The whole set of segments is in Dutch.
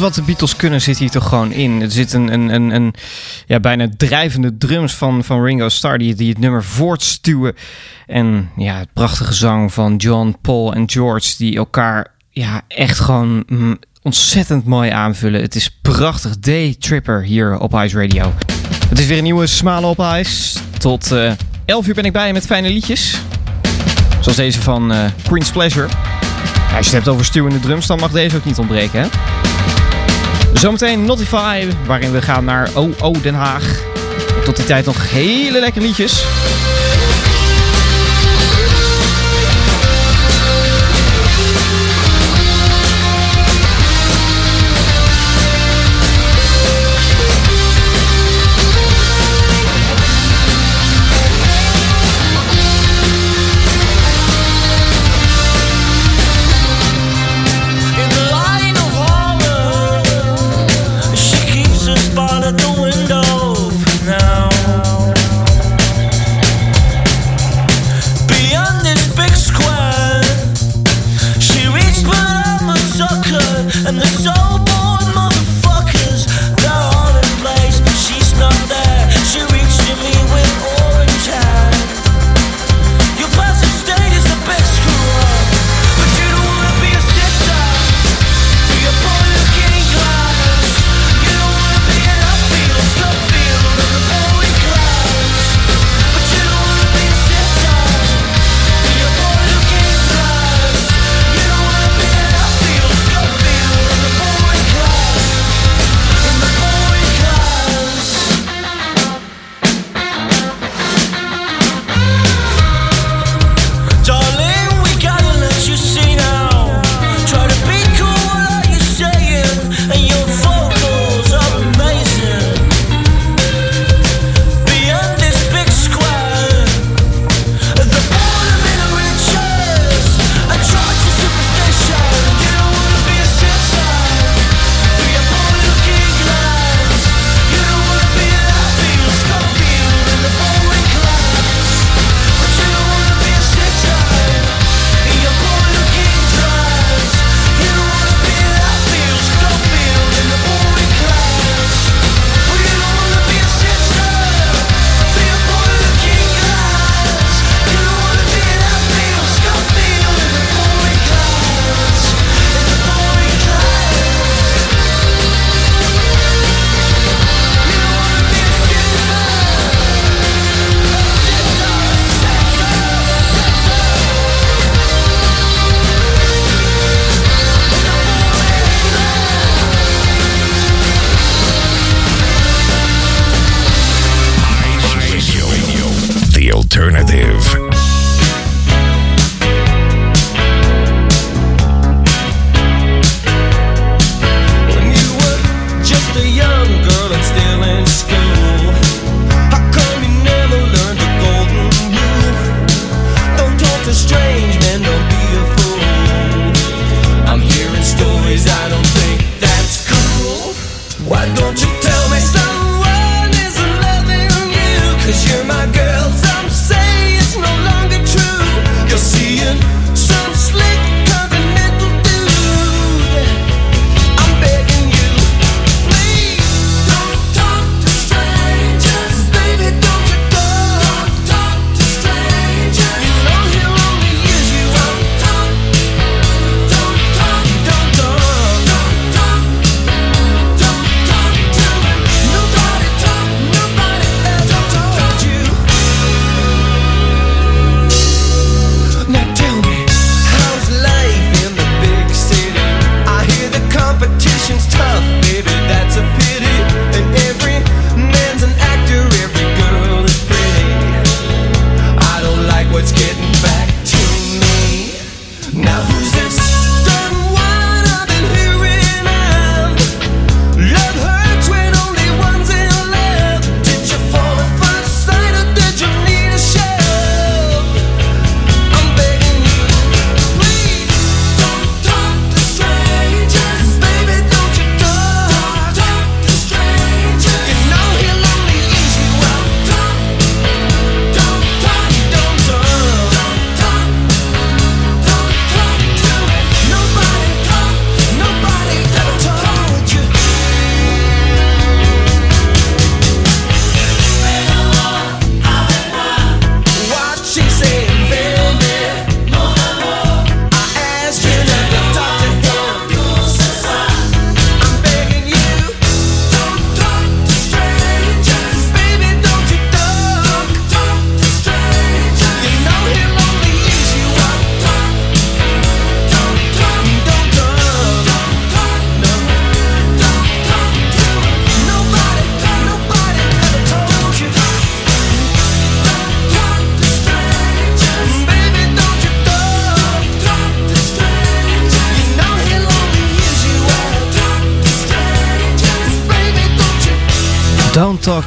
Wat de Beatles kunnen zit hier toch gewoon in. Er zit een, een, een, een ja, bijna drijvende drums van, van Ringo Starr die, het nummer voortstuwen. En ja, het prachtige zang van John, Paul en George die elkaar ja, echt gewoon mm, ontzettend mooi aanvullen. Het is prachtig. Day Tripper hier op Ice Radio. Het is weer een nieuwe Smalen op Ice. Tot eh 11 uur ben ik bij je met fijne liedjes. Zoals deze van eh, Queen's Pleasure. Als je het hebt over stuwende drums, dan mag deze ook niet ontbreken, hè? Zometeen Notify, waarin we gaan naar OO Den Haag. Tot die tijd nog hele lekkere liedjes.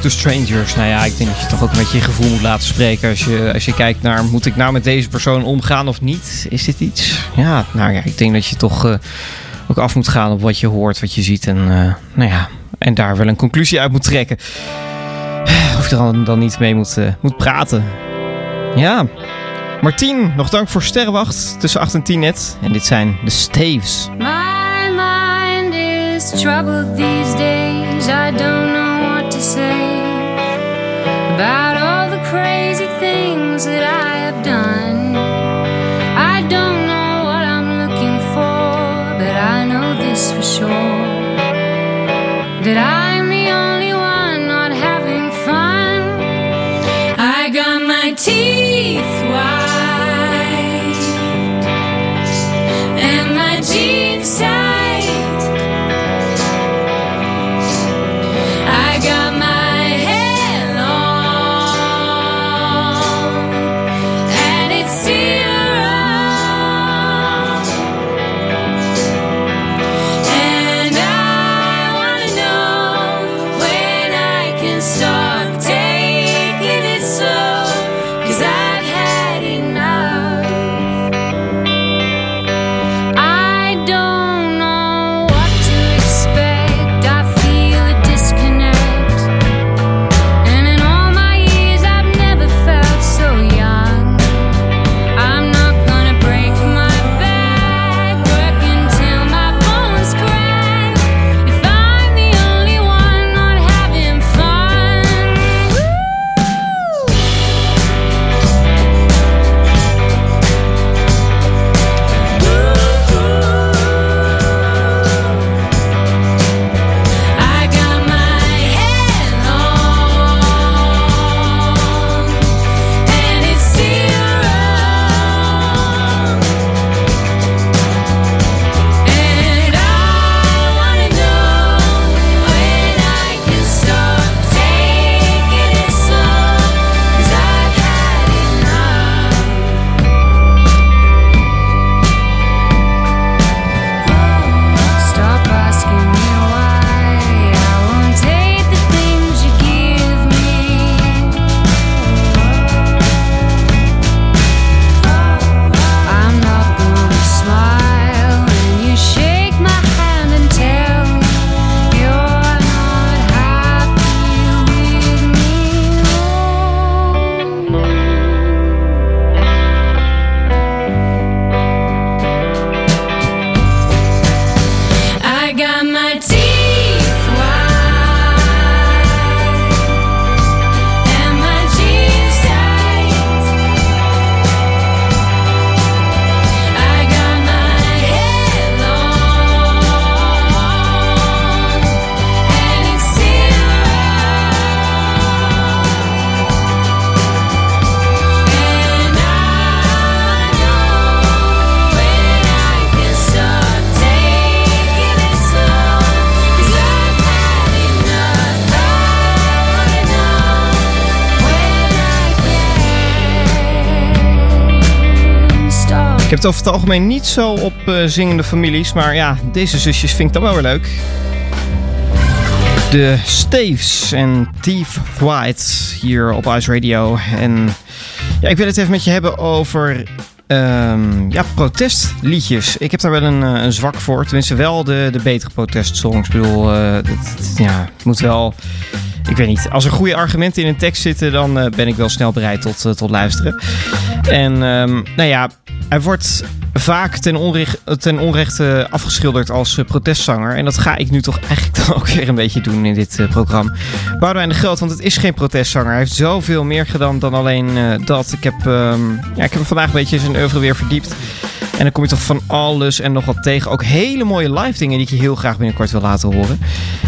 To Strangers. Nou ja, ik denk dat je toch ook een beetje je gevoel moet laten spreken. Als je, als je kijkt naar, moet ik nou met deze persoon omgaan of niet? Is dit iets? Ja, nou ja, ik denk dat je toch uh, ook af moet gaan op wat je hoort, wat je ziet. En, uh, nou ja, en daar wel een conclusie uit moet trekken. Of je dan, dan niet mee moet, uh, moet praten. Ja. Martien, nog dank voor Sterrenwacht tussen 8 en 10 net. En dit zijn de Staves. My mind is troubled these days. I don't know what to say about all the crazy things that I have done. Het over het algemeen niet zo op eh, zingende families. Maar ja, deze zusjes vind ik dan wel weer leuk. De Staves en Thief White hier op Ice Radio. En ja, ik wil het even met je hebben over ehm, ja, protestliedjes. Ik heb daar wel een, eh, een zwak voor. Tenminste wel de, de betere protestsongs. Ik bedoel, eh, het, het- ja, het moet wel... Ik weet niet. Als er goede argumenten in een tekst zitten, dan eh, ben ik wel snel bereid tot, eh, tot luisteren. En ehm, nou ja, hij wordt vaak ten, onrecht, ten onrechte afgeschilderd als eh, protestzanger. En dat ga ik nu toch eigenlijk dan ook weer een beetje doen in dit eh, programma. Boudewijn de Groot, want het is geen protestzanger. Hij heeft zoveel meer gedaan dan alleen eh, dat. Ik heb, ehm, ja, ik heb hem vandaag een beetje zijn oeuvre weer verdiept. En dan kom je toch van alles en nog wat tegen. Ook hele mooie live dingen die ik je heel graag binnenkort wil laten horen.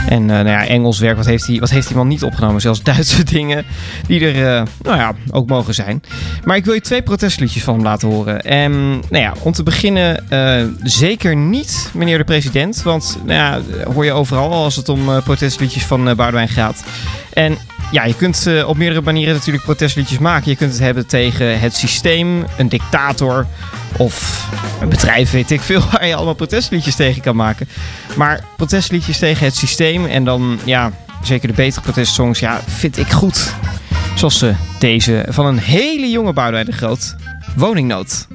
En eh, nou ja, Engels werk, wat heeft, hij, wat heeft die niet opgenomen? Zelfs Duitse dingen die er, eh, nou ja, ook mogen zijn. Maar ik wil je twee protestliedjes van hem laten horen. En nou ja, om te beginnen, eh, zeker niet meneer de president. Want nou ja, hoor je overal als het om protestliedjes van uh, Boudewijn gaat. En ja, je kunt uh, op meerdere manieren natuurlijk protestliedjes maken. Je kunt het hebben tegen het systeem, een dictator of een bedrijf, weet ik veel, waar je allemaal protestliedjes tegen kan maken. Maar protestliedjes tegen het systeem en dan, ja, zeker de betere protestsongs, ja, vind ik goed. Zoals eh, deze van een hele jonge Boudewijn de Groot, Woningnood.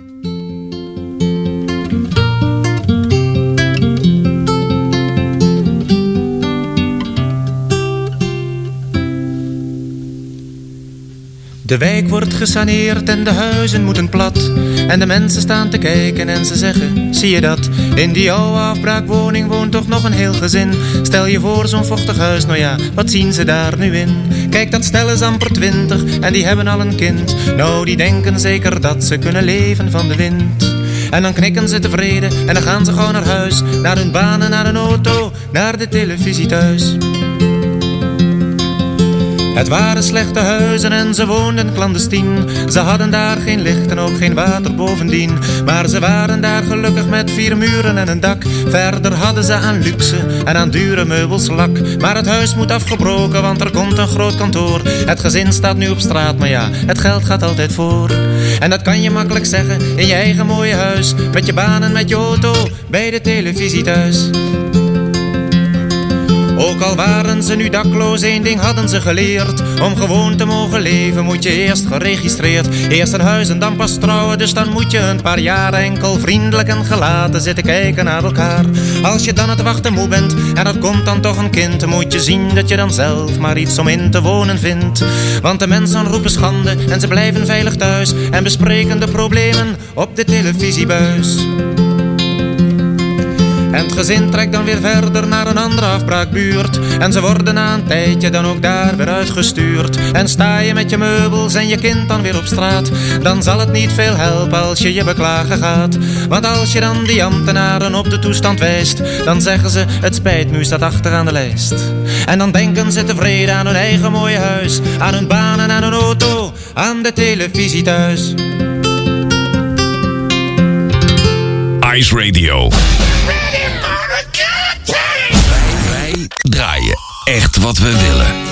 De wijk wordt gesaneerd en de huizen moeten plat. En de mensen staan te kijken en ze zeggen, zie je dat? In die oude afbraakwoning woont toch nog een heel gezin. Stel je voor zo'n vochtig huis, nou ja, wat zien ze daar nu in? Kijk, dat stel is amper twintig en die hebben al een kind. Nou, die denken zeker dat ze kunnen leven van de wind. En dan knikken ze tevreden en dan gaan ze gewoon naar huis. Naar hun banen, naar hun auto, naar de televisie thuis. Het waren slechte huizen en ze woonden clandestien. Ze hadden daar geen licht en ook geen water bovendien. Maar ze waren daar gelukkig met vier muren en een dak. Verder hadden ze aan luxe en aan dure meubels lak. Maar het huis moet afgebroken, want er komt een groot kantoor. Het gezin staat nu op straat, maar ja, het geld gaat altijd voor. En dat kan je makkelijk zeggen in je eigen mooie huis. Met je baan en met je auto, bij de televisie thuis. Ook al waren ze nu dakloos, één ding hadden ze geleerd. Om gewoon te mogen leven moet je eerst geregistreerd. Eerst een huis en dan pas trouwen, dus dan moet je een paar jaar enkel vriendelijk en gelaten zitten kijken naar elkaar. Als je dan het wachten moe bent en er komt dan toch een kind, moet je zien dat je dan zelf maar iets om in te wonen vindt. Want de mensen roepen schande en ze blijven veilig thuis en bespreken de problemen op de televisiebuis. En het gezin trekt dan weer verder naar een andere afbraakbuurt. En ze worden na een tijdje dan ook daar weer uitgestuurd. En sta je met je meubels en je kind dan weer op straat. Dan zal het niet veel helpen als je je beklagen gaat. Want als je dan die ambtenaren op de toestand wijst. Dan zeggen ze het spijt me, u staat achteraan de lijst. En dan denken ze tevreden aan hun eigen mooie huis. Aan hun baan en aan hun auto. Aan de televisie thuis. Ice Radio. Echt wat we willen.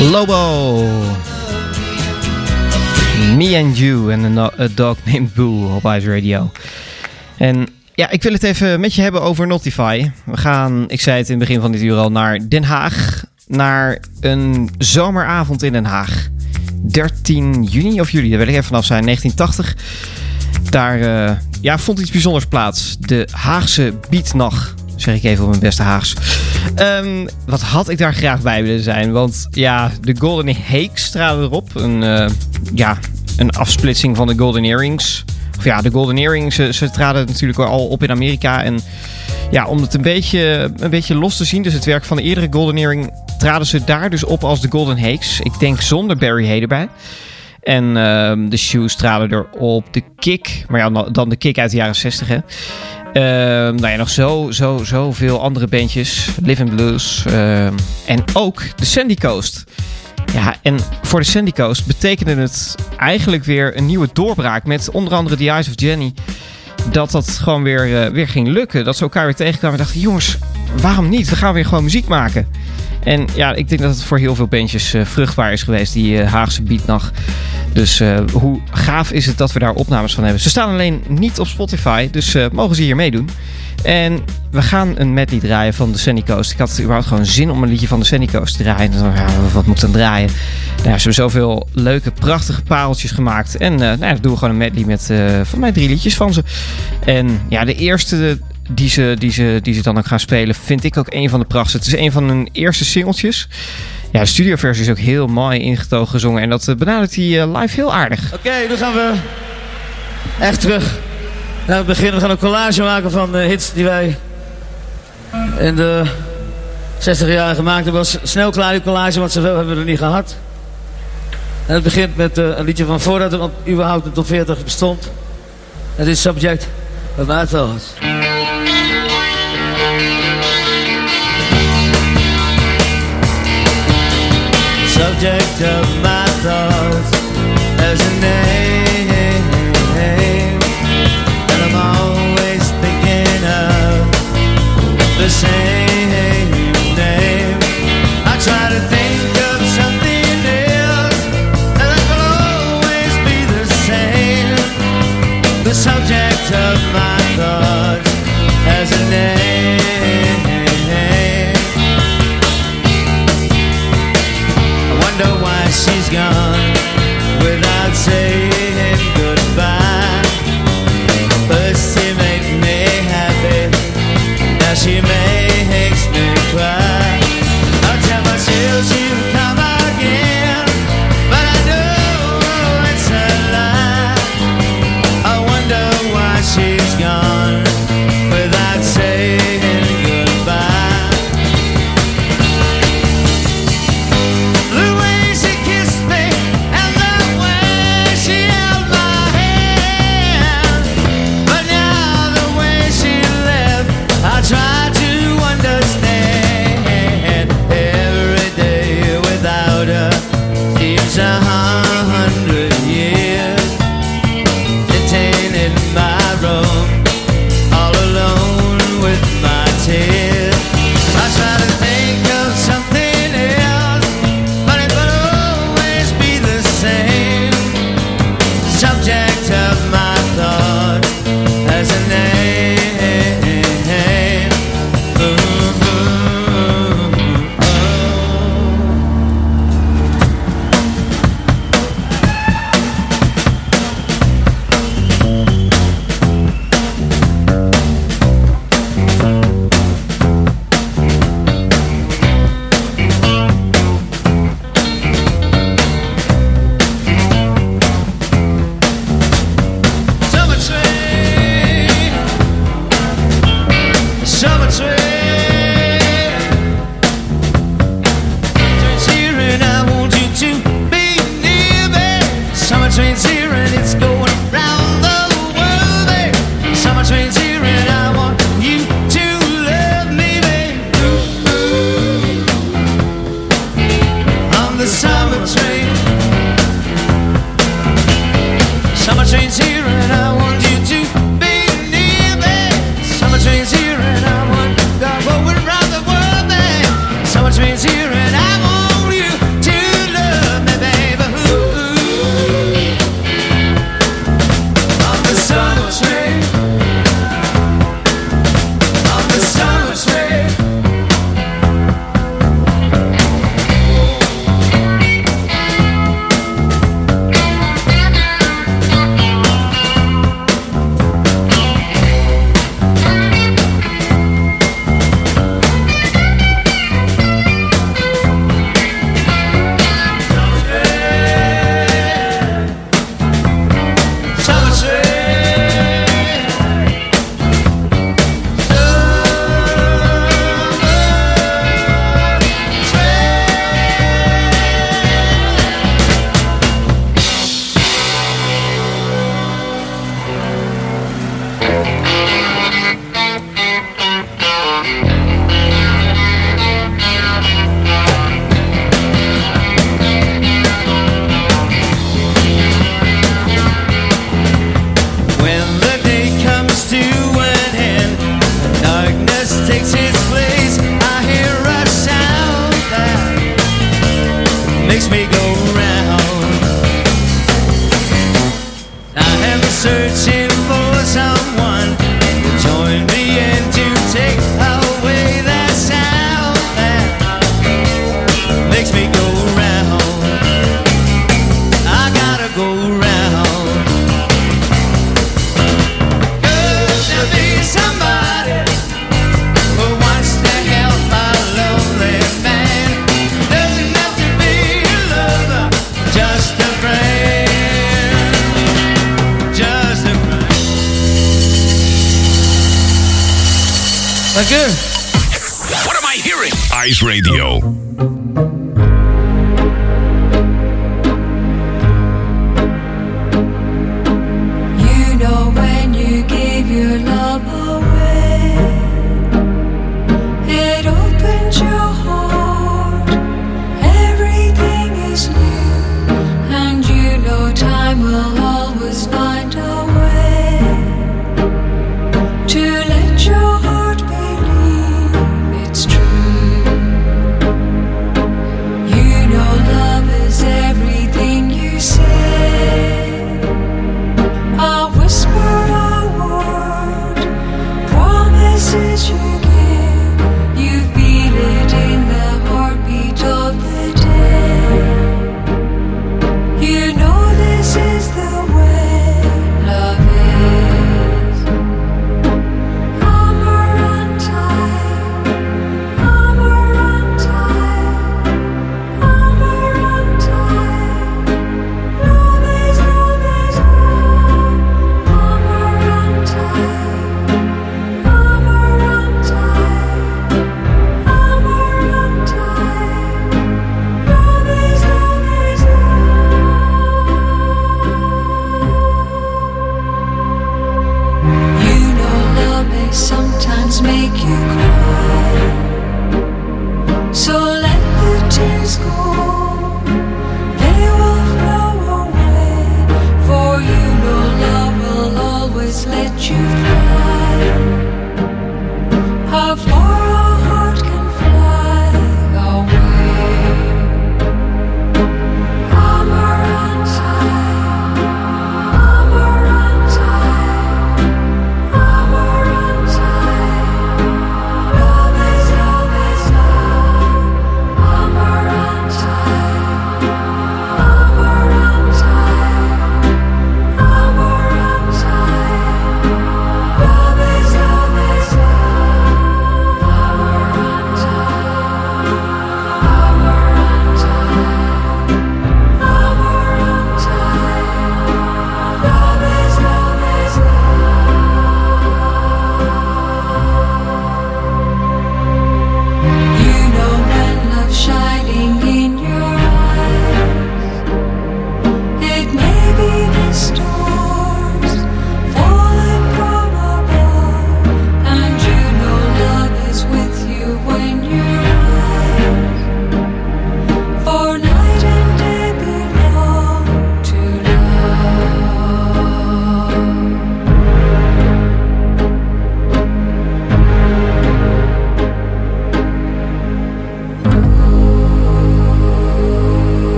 Lobo. Me and You en a, Dog Named Boo op Ice Radio. En ja, ik wil het even met je hebben over Notify. We gaan, ik zei het in het begin van dit uur al, naar Den Haag. Naar een zomeravond in Den Haag. 13 juni of juli, daar wil ik even vanaf zijn, 1980. Daar uh, ja, vond iets bijzonders plaats. De Haagse Beatnacht. Zeg ik even op mijn beste Haags. Um, wat had ik daar graag bij willen zijn? Want ja, de Golden Hakes traden erop. Een, uh, ja, een afsplitsing van de Golden Earrings. Of ja, de Golden Earrings, ze, ze traden natuurlijk al op in Amerika. En ja, om het een beetje, een beetje los te zien, dus het werk van de eerdere Golden Earring, traden ze daar dus op als de Golden Hakes. Ik denk zonder Barry Hay. En uh, de shoes traden erop. De kick, maar ja, dan de kick uit de jaren 60 hè. Uh, nou ja, nog zo, zo, zo veel andere bandjes. Living Blues. Uh, en ook de Sandy Coast. Ja, en voor de Sandy Coast betekende het eigenlijk weer een nieuwe doorbraak. Met onder andere The Eyes of Jenny. Dat dat gewoon weer, uh, weer ging lukken. Dat ze elkaar weer tegenkwamen en dachten: jongens, waarom niet? We gaan weer gewoon muziek maken. En ja, ik denk dat het voor heel veel bandjes uh, vruchtbaar is geweest, die uh, Haagse beatnacht. Dus uh, hoe gaaf is het dat we daar opnames van hebben. Ze staan alleen niet op Spotify, dus mogen ze hier meedoen. En we gaan een medley draaien van de Sunny Coast. Ik had überhaupt gewoon zin om een liedje van de Sunny Coast te draaien. En ja, wat moet dan draaien? Nou, ze hebben zoveel leuke, prachtige pareltjes gemaakt. En nou, dan doen we gewoon een medley met van mij drie liedjes van ze. En ja, de eerste die ze, die, ze, die ze dan ook gaan spelen, vind ik ook een van de prachtigste. Het is een van hun eerste singeltjes. Ja, de studioversie is ook heel mooi ingetogen gezongen. En dat uh, benadert hij uh, live heel aardig. Oké, okay, dan gaan we echt terug naar het begin. We gaan een collage maken van de hits die wij in de 60 jaar gemaakt hebben. was snel klaar die collage, want zoveel hebben we er niet gehad. En het begint met een liedje van voordat er überhaupt een top 40 bestond. Het is Subject of My subject of my thoughts. As a name And I'm always thinking of. The same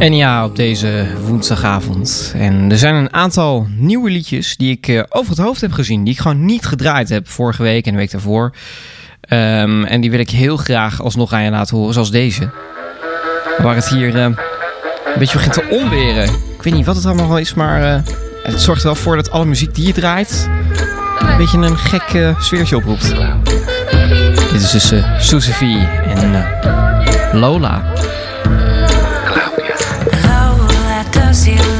En ja, op deze woensdagavond. En er zijn een aantal nieuwe liedjes die ik eh, over het hoofd heb gezien. Die ik gewoon niet gedraaid heb vorige week en de week daarvoor. Ehm, en die wil ik heel graag alsnog aan je laten horen, zoals deze. Waar het hier eh, een beetje begint te onweren. Ik weet niet wat het allemaal is, maar eh, het zorgt er wel voor dat alle muziek die je draait... een beetje een gek uh, sfeertje oproept. Dit is dus uh, V en Lola. fácil.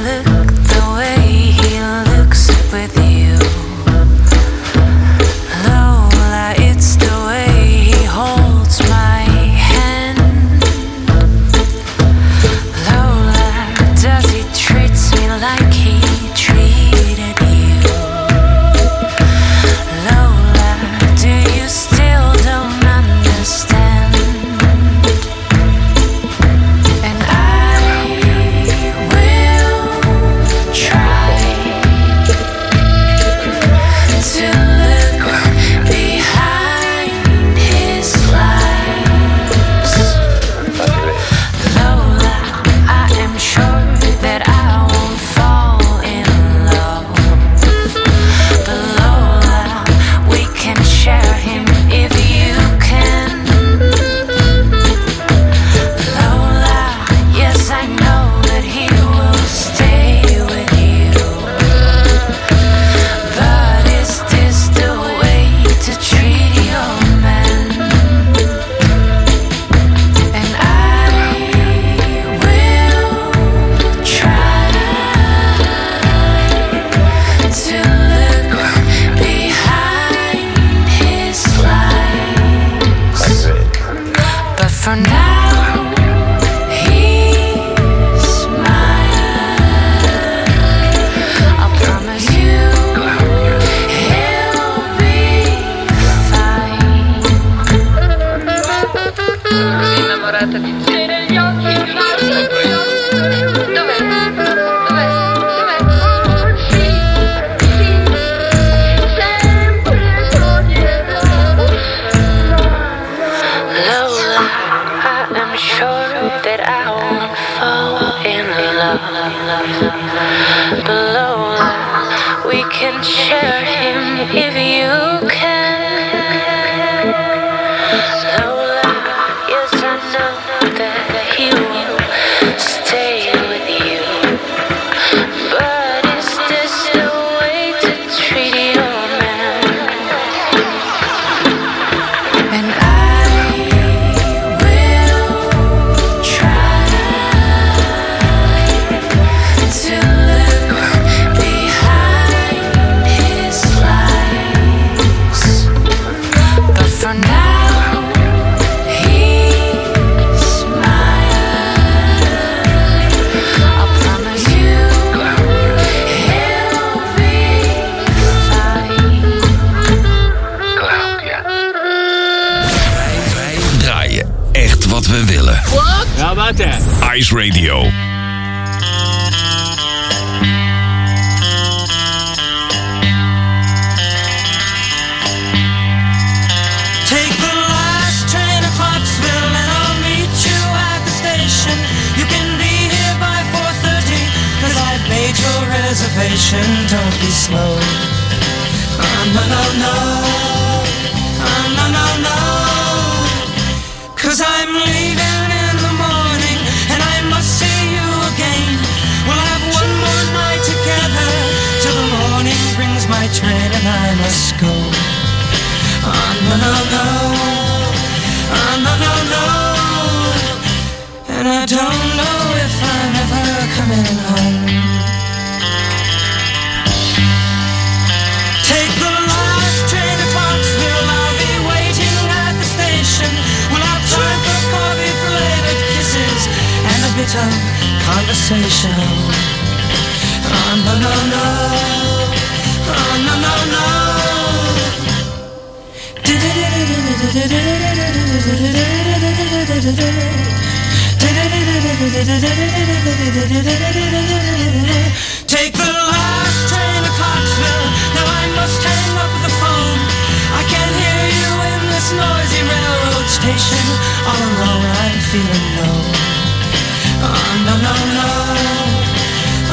Oh, no, no, no.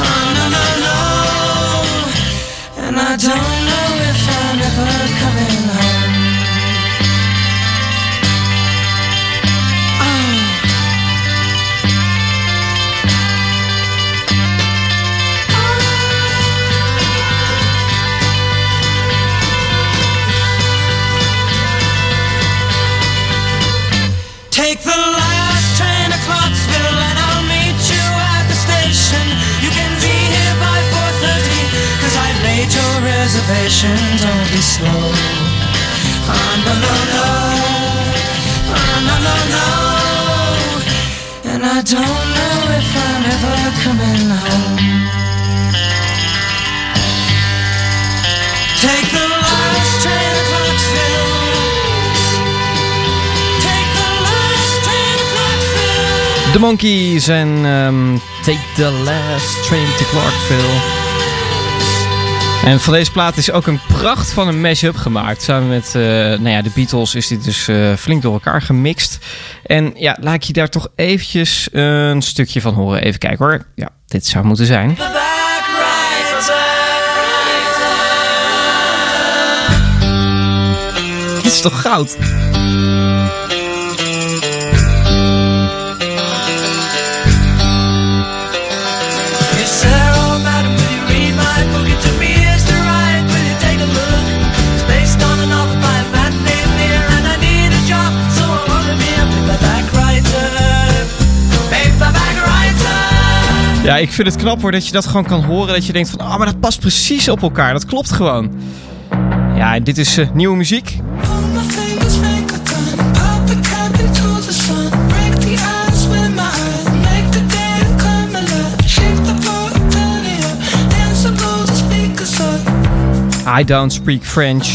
Oh, no, no, no. And I don't know if I'll ever salvation, don't be slow. Oh, no, no, no. Oh, no, no, no. And I don't know if I'm ever coming home. Take the last train Clarksville. Take the last train Clarksville. The Monkeys and um, Take the Last Train to Clarksville. En van deze plaat is ook een pracht van een mashup gemaakt. Samen met eh, nou ja, de Beatles is dit dus eh, flink door elkaar gemixt. En ja, laat ik je daar toch eventjes een stukje van horen. Even kijken hoor. Ja, dit zou moeten zijn. Dit is toch goud? Ja, ik vind het knap hoor dat je dat gewoon kan horen. Dat je denkt van, ah, oh, maar dat past precies op elkaar. Dat klopt gewoon. Ja, en dit is eh, nieuwe muziek. I don't speak French.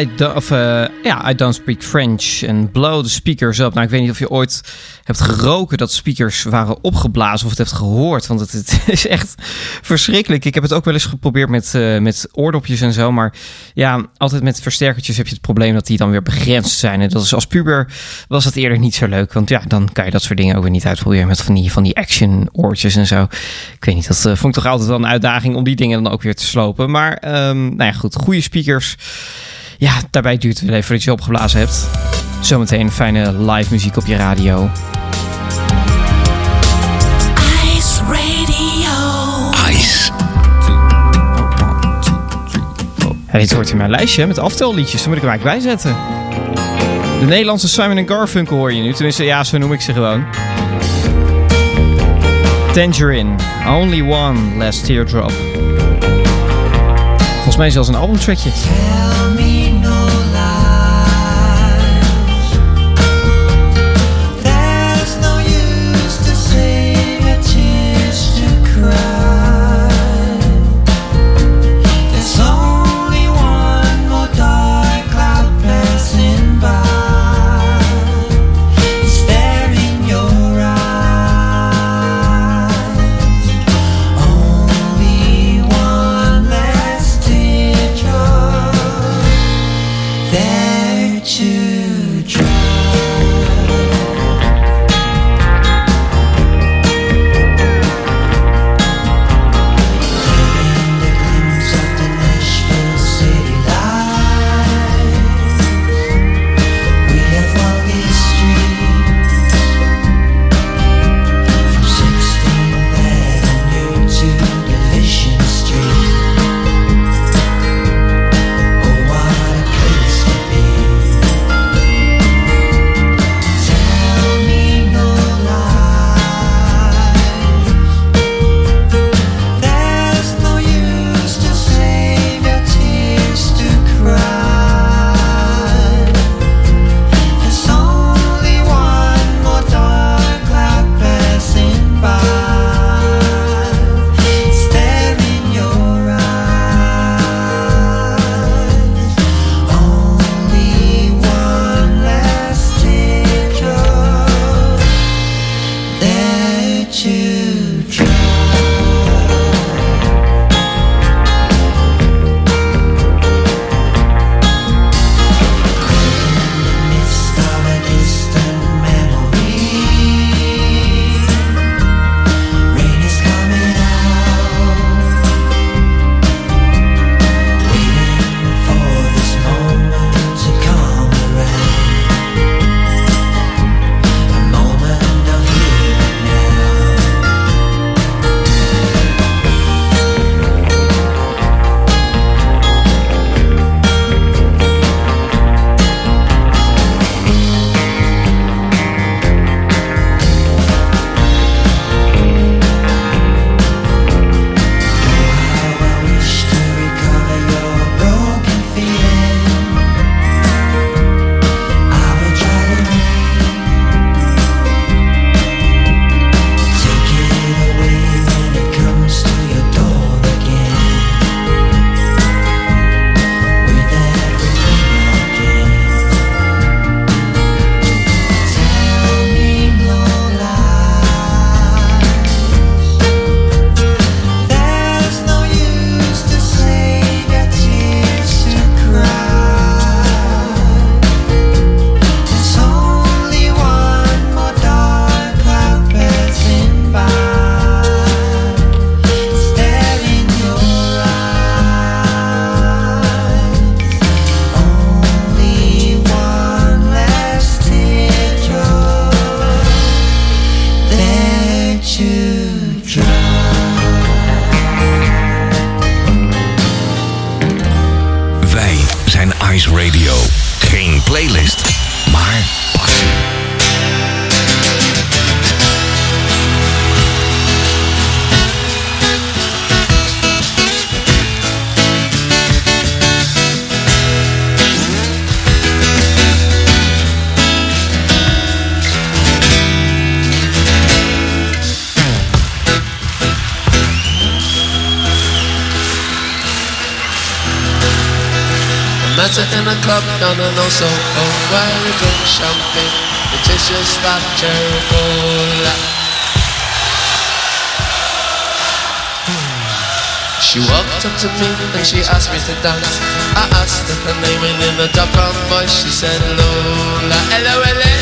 I of, eh, ja, I don't speak French and blow the speakers up. Nou, ik weet niet of je ooit hebt geroken dat speakers waren opgeblazen of het hebt gehoord. Want het, het is echt verschrikkelijk. Ik heb het ook wel eens geprobeerd met, eh, met oordopjes en zo. Maar ja, altijd met versterkertjes heb je het probleem dat die dan weer begrensd zijn. En dat is als puber was dat eerder niet zo leuk. Want ja, dan kan je dat soort dingen ook weer niet uitproberen met van die, van die action oortjes en zo. Ik weet niet, dat eh, vond ik toch altijd wel een uitdaging om die dingen dan ook weer te slopen. Maar ehm, nou ja, goed, goede speakers. Ja, daarbij duurt het wel even voordat je opgeblazen hebt. Zometeen fijne live muziek op je radio. Ice Radio. Ice. Ja, dit hoort in mijn lijstje met aftelliedjes. Daar moet ik hem eigenlijk bijzetten. De Nederlandse Simon Garfunkel hoor je nu. Tenminste, ja, zo noem ik ze gewoon. Tangerine. Only one last teardrop. Volgens mij zelfs een albumtrackje. Radio. Geen playlist, her in a club down in Soho oh, Where we drink champagne? The tissues stop cherry cola. Hmm. She walked up to me and she asked me to dance. I asked her her name and in a dark brown voice she said L-O-L-A. Lola,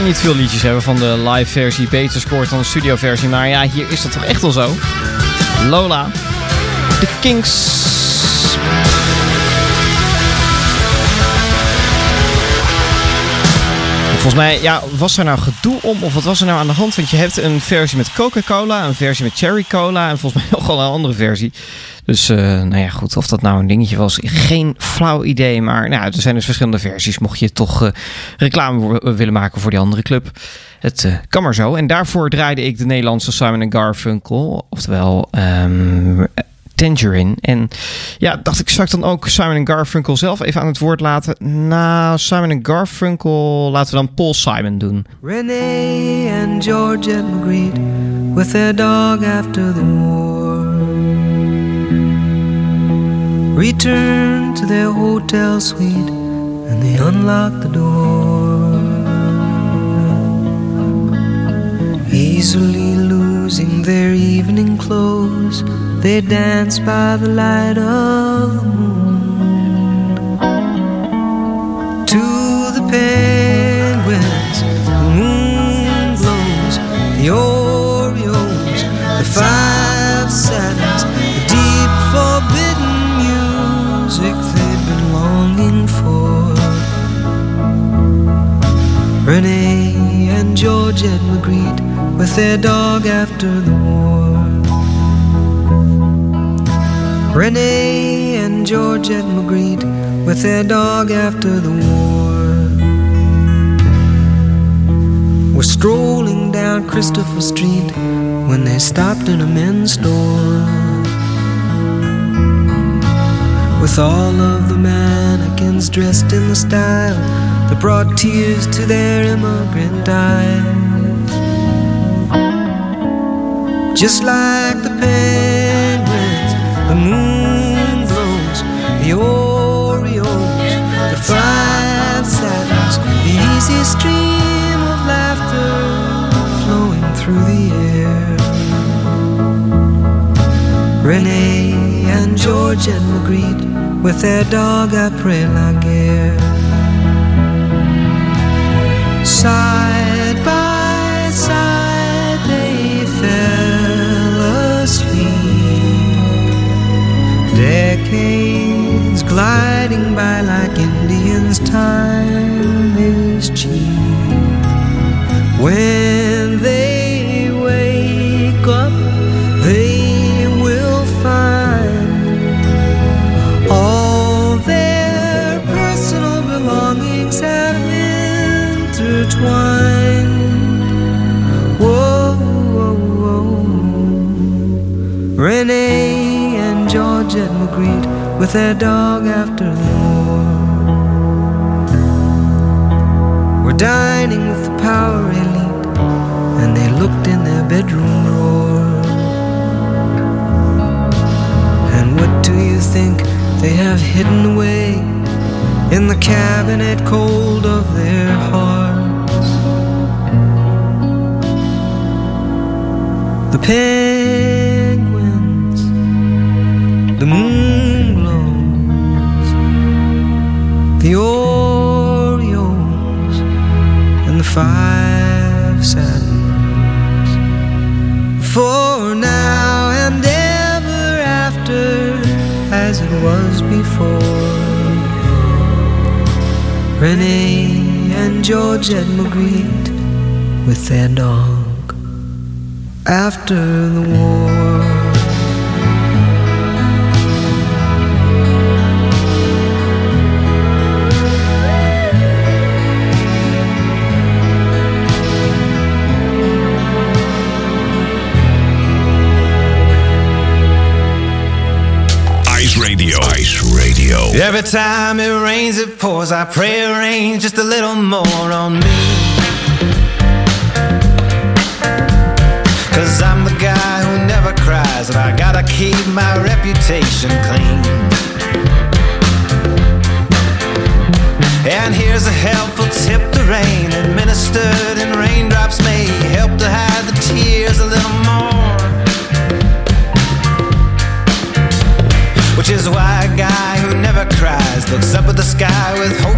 zijn niet veel liedjes hè, van de live versie beter scoort dan de studio versie. Maar ja, hier is dat toch echt wel zo. Lola. De Kings. Volgens mij, ja, was er nou gedoe om of wat was er nou aan de hand? Want je hebt een versie met Coca-Cola, een versie met Cherry Cola en volgens mij nog wel een andere versie. Dus, eh, nou ja, goed, of dat nou een dingetje was, geen flauw idee. Maar nou, er zijn dus verschillende versies, mocht je toch eh, reclame wo- willen maken voor die andere club. Het eh, kan maar zo. En daarvoor draaide ik de Nederlandse Simon Garfunkel, oftewel ehm, Tangerine. En ja, dacht ik straks dan ook Simon Garfunkel zelf even aan het woord laten. Nou, Simon Garfunkel, laten we dan Paul Simon doen. Renee and Georgette agreed with their dog after the war. Returned to their hotel suite and they unlocked the door. Easily losing their evening clothes, they dance by the light of the moon. To the penguins, the moon glows, the Orioles, the five satins, the deep forbidden music they've been longing for. Renee and Georgette Magritte with their dog after the war. Renee and Georgette Magritte with their dog after the war. Were strolling down Christopher Street when they stopped in a men's store. With all of the mannequins dressed in the style that brought tears to their immigrant eyes. Just like the penguins, the moon glows, the Orioles, the five satins, the easy stream of laughter flowing through the air. Renee and George and Magritte with their dog guerre. Side by like Indians, time is cheap. When they wake up, they will find all their personal belongings have intertwined. Whoa, whoa, whoa. Renee and Georgette Magritte with their dog after war. We're dining with the power elite, and they looked in their bedroom drawer. And what do you think they have hidden away in the cabinet cold of their hearts? The penguins, the moon the Orioles, and the five satins. For now and ever after, as it was before. Renee and George Georgette Magritte with their dog after the war. Every time it rains, it pours. I pray it rains just a little more on me. Cause I'm the guy who never cries, and I gotta keep my reputation clean. And here's a helpful tip the rain administered in raindrops may help to hide the tears a little more. Which is why looks up at the sky with hopeful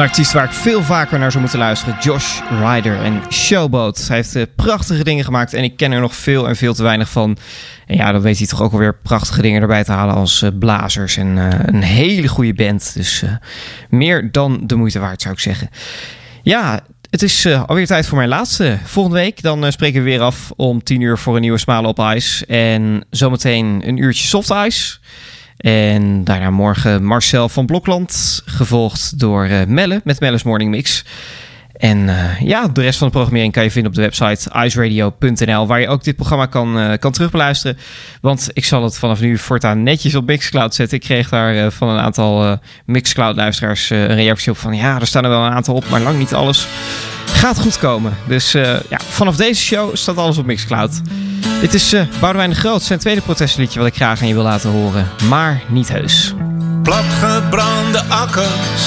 Artiest waar ik veel vaker naar zou moeten luisteren. Josh Ryder en Showboat. Hij heeft eh, prachtige dingen gemaakt en ik ken er nog veel en veel te weinig van. En ja, dan weet hij toch ook alweer prachtige dingen erbij te halen als eh, blazers. En eh, een hele goede band. Dus meer dan de moeite waard zou ik zeggen. Ja, het is eh, alweer tijd voor mijn laatste. Volgende week dan spreken we weer af om 10 uur voor een nieuwe Smalen op Ice. En zometeen een uurtje Soft Ice. En daarna morgen Marcel van Blokland, gevolgd door eh, Melle met Melle's Morning Mix. En eh, ja, de rest van de programmering kan je vinden op de website iceradio.nl, waar je ook dit programma kan, eh, kan terugbeluisteren. Want ik zal het vanaf nu voortaan netjes op Mixcloud zetten. Ik kreeg daar van een aantal Mixcloud-luisteraars een reactie op van... ja, er staan er wel een aantal op, maar lang niet alles. Gaat goed komen. Dus eh, ja, vanaf deze show staat alles op Mixcloud. Dit is Boudewijn de Groot, zijn tweede protestliedje wat ik graag aan je wil laten horen. Maar niet heus. Platgebrande akkers,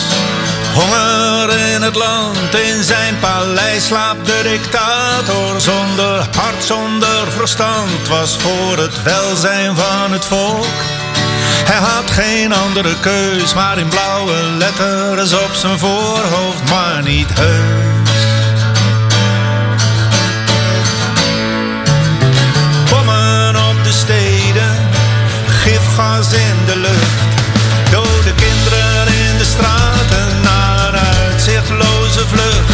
honger in het land. In zijn paleis slaapt de dictator zonder hart, zonder verstand. Was voor het welzijn van het volk. Hij had geen andere keus, maar in blauwe letters op zijn voorhoofd, maar niet heus. Gas in de lucht. Dode kinderen in de straten naar uitzichtloze vlucht.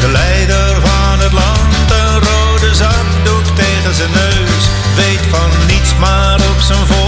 De leider van het land, een rode zakdoek tegen zijn neus. Weet van niets maar op zijn voorhoofd